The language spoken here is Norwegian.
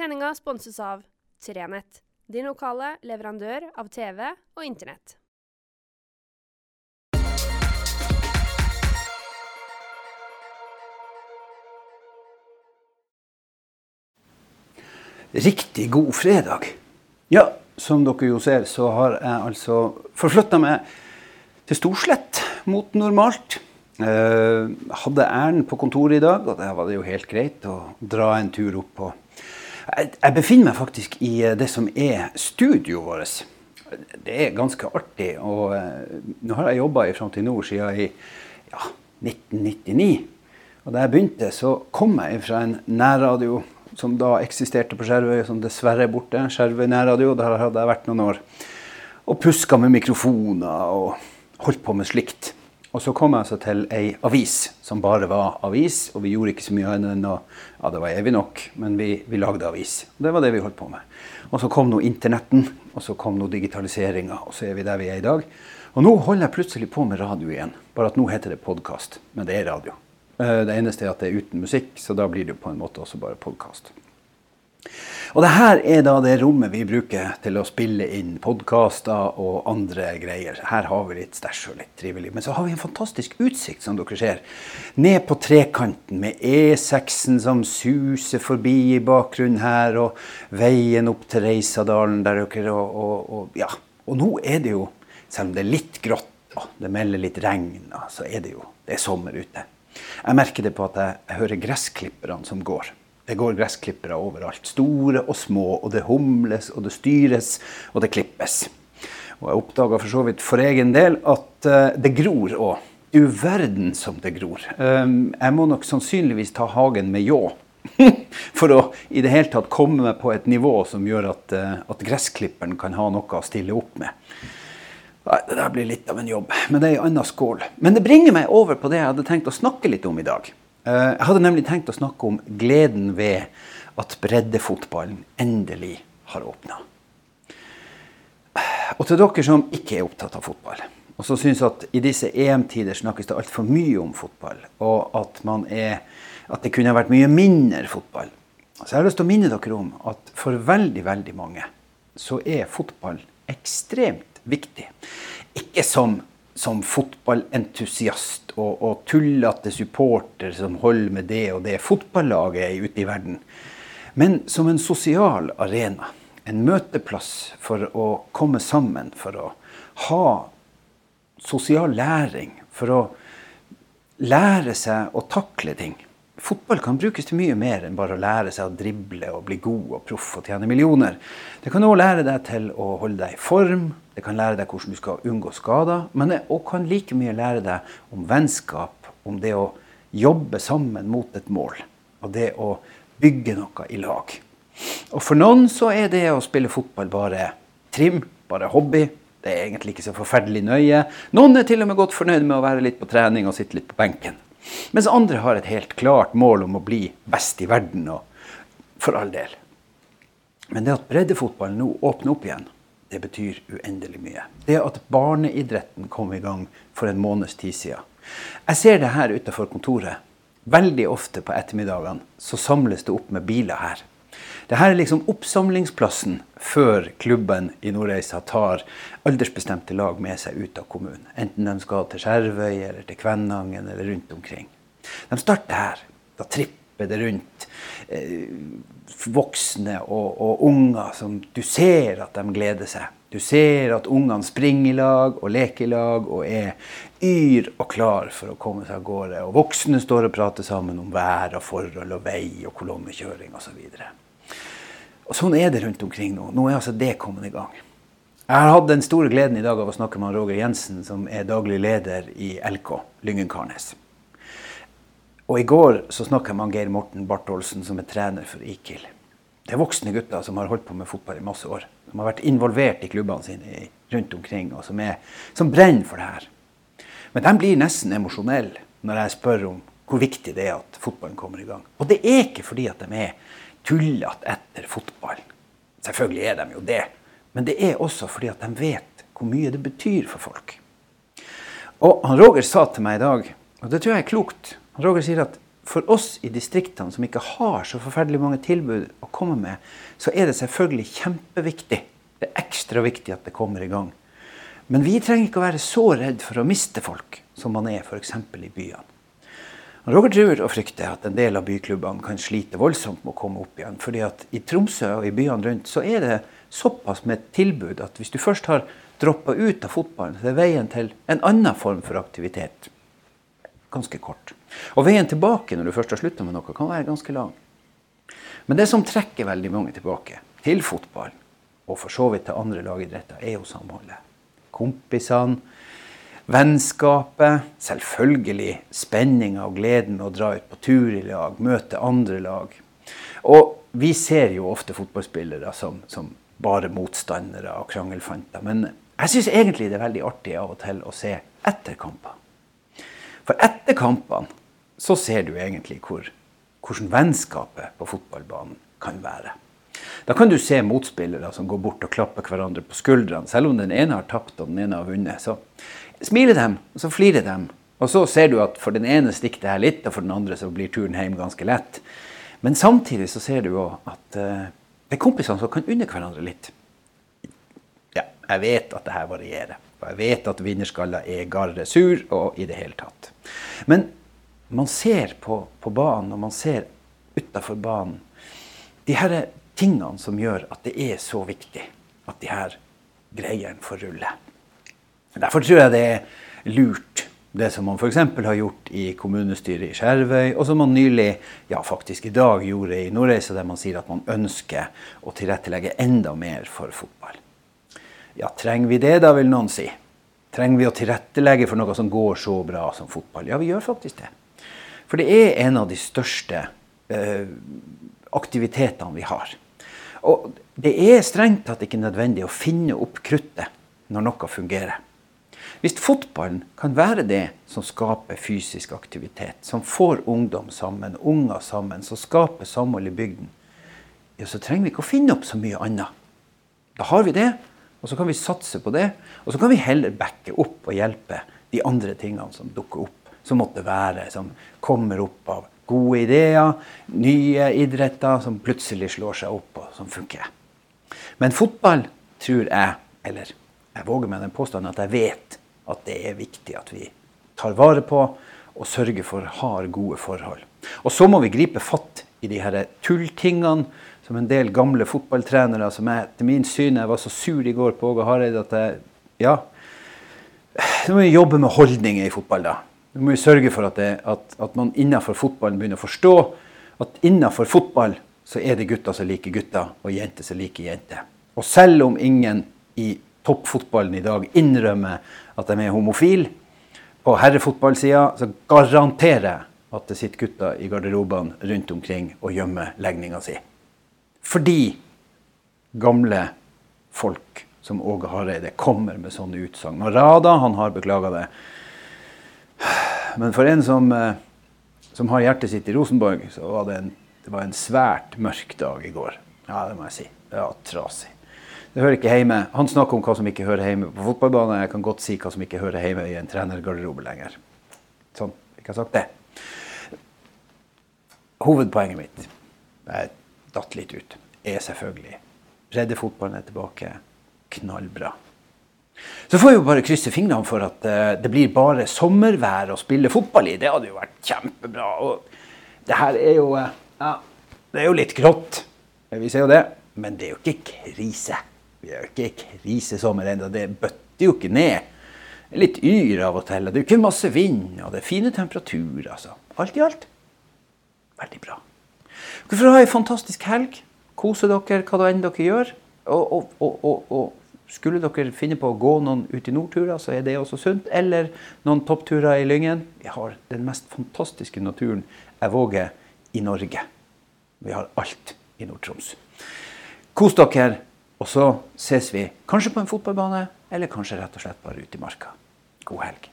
Sendinga sponses av Trenett, din lokale leverandør av TV og Internett. Riktig god fredag. Ja, som dere jo ser, så har jeg altså forflytta meg til Storslett mot normalt. Eh, hadde ærend på kontoret i dag, og der var det jo helt greit å dra en tur opp på Jeg, befinner meg faktisk i eh, det som er studioet vårt. Det er ganske artig. Og eh, nå har jeg jobba i Fram til nord siden i ja, 1999. Og da jeg begynte, så kom jeg fra en nærradio som da eksisterte på Skjervøy, som dessverre er borte. Skjervøy nærradio, der hadde jeg vært noen år. Og puska med mikrofoner og holdt på med slikt. Og så kom jeg altså til ei avis som bare var avis, og vi gjorde ikke så mye annet enn å Ja, det var evig nok, men vi, vi lagde avis. Og det var det vi holdt på med. Og så kom nå internetten, og så kom nå digitaliseringa, og så er vi der vi er i dag. Og nå holder jeg plutselig på med radio igjen, bare at nå heter det podkast. Men det er radio. Eh, Det eneste er at det er uten musikk, så da blir det jo på en måte også bare podkast. Og det her er da det rommet vi bruker til å spille inn podkaster og andre greier. Her har vi litt stæsj og litt trivelig. Men så har vi en fantastisk utsikt, som dere ser. Ned på trekanten med E6-en som suser forbi i bakgrunnen her, og veien opp til Reisadalen der dere og, og, og Ja. Og nå er det jo, selv om det er litt grått og det melder litt regn, så er det jo det er sommer ute. Jeg merker det på at jeg, hører gressklipperne som går. Det går gressklippere overalt. Store og små. Og det humles, og det styres, og det klippes. Og jeg oppdaga for så vidt for egen del at eh, det gror òg. Du verden som det gror. Um, jeg må nok sannsynligvis ta hagen med ljå. for å i det hele tatt komme meg på et nivå som gjør at, eh, at gressklipperen kan ha noe å stille opp med. Nei, Det der blir litt av en jobb, men det er en annen skål. Men det bringer meg over på det jeg hadde tenkt å snakke litt om i dag. Eh, Jeg hadde nemlig tenkt å snakke om gleden ved at breddefotballen endelig har åpna. Og til dere som ikke er opptatt av fotball, og som syns at i disse EM-tider snakkes det altfor mye om fotball, og at, er, at det kunne vært mye mindre fotball, så jeg har lyst til å minne dere om at for veldig, veldig mange så er fotball ekstremt viktig. Ikke som, som fotballentusiast og, og tullete supporter som holder med det og det fotballaget ute i verden, men som en sosial arena. En møteplass for å komme sammen, for å ha sosial læring, for å lære seg å takle ting. Fotball kan brukes til mye mer enn bare å lære seg å drible og bli god og proff og tjene millioner. Det kan òg lære deg til å holde deg i form, det kan lære deg hvordan du skal unngå skader, men det kan like mye lære deg om vennskap, om det å jobbe sammen mot et mål, og det å bygge noe i lag. Og for noen så er det å spille fotball bare trim, bare hobby. Det er egentlig ikke så forferdelig nøye. Noen er til og med godt fornøyd med å være litt på trening og sitte litt på benken. Mens andre har et helt klart mål om å bli best i verden, og for all del. Men det at breddefotballen nå åpner opp igjen, det betyr uendelig mye. Det at barneidretten kom i gang for en måneds tid siden. Jeg ser det her utenfor kontoret. Veldig ofte på ettermiddagene så samles det opp med biler her. Dette er liksom oppsamlingsplassen før klubben i Nordreisa tar aldersbestemte lag med seg ut av kommunen. Enten de skal til Skjervøy eller til Kvænangen eller rundt omkring. De starter her. Da tripper det rundt eh, voksne og, og unger som du ser at de gleder seg. Du ser at ungene springer i lag og leker i lag og er yr og klar for å komme seg av gårde. Og voksne står og prater sammen om vær og forhold og vei og kolonnekjøring osv. Og sånn er det rundt omkring nå. Nå er altså det kommet i gang. Jeg har hatt den store gleden i dag av å snakke med Roger Jensen, som er daglig leder i LK, Lyngen-Karnes. Og i går så snakka jeg med Geir Morten Bartholsen, som er trener for IKIL. Det er voksne gutter som har holdt på med fotball i masse år. Som har vært involvert i klubbene sine rundt omkring, og som, er, som brenner for det her. Men de blir nesten emosjonelle når jeg spør om hvor viktig det er at fotballen kommer i gang. Og det er ikke fordi at de er tullete etter fotball. Selvfølgelig er de jo det. Men det er også fordi at de vet hvor mye det betyr for folk. Og han Roger sa til meg i dag, og det tror jeg er klokt Roger sier at for oss i distriktene som ikke har så forferdelig mange tilbud å komme med, så er det selvfølgelig kjempeviktig. Det er ekstra viktig at det kommer i gang. Men vi trenger ikke å være så redd for å miste folk som man er f.eks. i byene. Roger tror og frykter at en del av byklubbene kan slite voldsomt med å komme opp igjen. fordi at i Tromsø og i byene rundt så er det såpass med tilbud at hvis du først har droppa ut av fotballen, så er veien til en annen form for aktivitet ganske kort. Og veien tilbake når du først har slutta med noe, kan være ganske lang. Men det som trekker veldig mange tilbake til fotball, og for så vidt til andre lagidretter, er jo samholdet. Kompisene, vennskapet, selvfølgelig spenninga og gleden med å dra ut på tur i lag, møte andre lag. Og vi ser jo ofte fotballspillere som, som bare motstandere og krangelfanter. Men jeg syns egentlig det er veldig artig av og til å se etter kamper. For etter kampene så ser du egentlig hvor, hvordan vennskapet på fotballbanen kan være. Da kan du se motspillere som går bort og klapper hverandre på skuldrene. Selv om den ene har tapt og den ene har vunnet. Så smiler de, og så flirer de. Og så ser du at for den ene stikker det her litt, og for den andre så blir turen hjem ganske lett. Men samtidig så ser du òg at uh, det er kompisene som kan unne hverandre litt. Ja, jeg vet at det her varierer. Og jeg vet at vinnerskaller er garre sur og i det hele tatt. Men man ser på, på banen, og man ser utafor banen, de her tingene som gjør at det er så viktig at de her greiene får rulle. Derfor tror jeg det er lurt, det som man f.eks. har gjort i kommunestyret i Skjervøy, og som man nylig, ja faktisk i dag, gjorde i Nordreisa, der man sier at man ønsker å tilrettelegge enda mer for fotball. Ja, trenger vi det, da, vil noen si. Trenger vi å tilrettelegge for noe som går så bra som fotball? Ja, vi gjør faktisk det. For det er en av de største eh, aktivitetene vi har. Og det er strengt tatt ikke nødvendig å finne opp kruttet når noe fungerer. Hvis fotballen kan være det som skaper fysisk aktivitet, som får ungdom sammen, unger sammen, som skaper samhold i bygden, ja, så trenger vi ikke å finne opp så mye annet. Da har vi det, og så kan vi satse på det. Og så kan vi heller backe opp og hjelpe de andre tingene som dukker opp. Som måtte være, som kommer opp av gode ideer, nye idretter som plutselig slår seg opp og som funker. Men fotball tror jeg, eller jeg våger meg den påstanden at jeg vet at det er viktig at vi tar vare på og sørger for har gode forhold. Og så må vi gripe fatt i de her tulltingene som en del gamle fotballtrenere som jeg til min syn jeg var så sur i går på Åge Hareide at jeg Ja. Så må vi jobbe med holdninger i fotball, da. Vi må sørge for at, det, at, at man innenfor fotballen begynner å forstå at innenfor fotball så er det gutter som liker gutter, og jenter som liker jenter. Og selv om ingen i toppfotballen i dag innrømmer at de er homofile, på herrefotballsida så garanterer jeg at det sitter gutter i garderobene rundt omkring og gjemmer legninga si. Fordi gamle folk som Åge Hareide kommer med sånne utsagn. Og Rada han har beklaga det. Men for en som, eh, som, har hjertet sitt i Rosenborg, så var det en, det var en svært mørk dag i går. Ja, det må jeg si. Ja, trasig. Det hører ikke hjemme. Han snakker om hva som ikke hører hjemme på fotballbanen. Jeg kan godt si hva som ikke hører hjemme i en trenergarderobe lenger. Sånn, ikke har sagt det. Hovedpoenget mitt er datt litt ut, er selvfølgelig Breddefotballen er tilbake. Knallbra. Så får vi jo bare krysse fingrene for at uh, det blir bare sommervær å spille fotball i. Det hadde jo vært kjempebra. Og det her er jo uh, Ja, det er jo litt grått. Vi ser jo det. Men det er jo ikke krise. Vi er jo ikke krisesommer ennå. Det bøtter jo ikke ned. Litt yr av og til. Det er jo ikke masse vind, og det er fine temperaturer. Altså. Alt i alt veldig bra. Dere får ha ei fantastisk helg. Kose dere hva enn dere gjør. Og, og, og, og, skulle dere finne på å gå noen ut i nordturer, så er det også sunt. Eller noen toppturer i Lyngen. Vi har den mest fantastiske naturen jeg våger i Norge. Vi har alt i Nord-Troms. Kos dere, og så ses vi kanskje på en fotballbane, eller kanskje rett og slett bare ute i marka. God helg.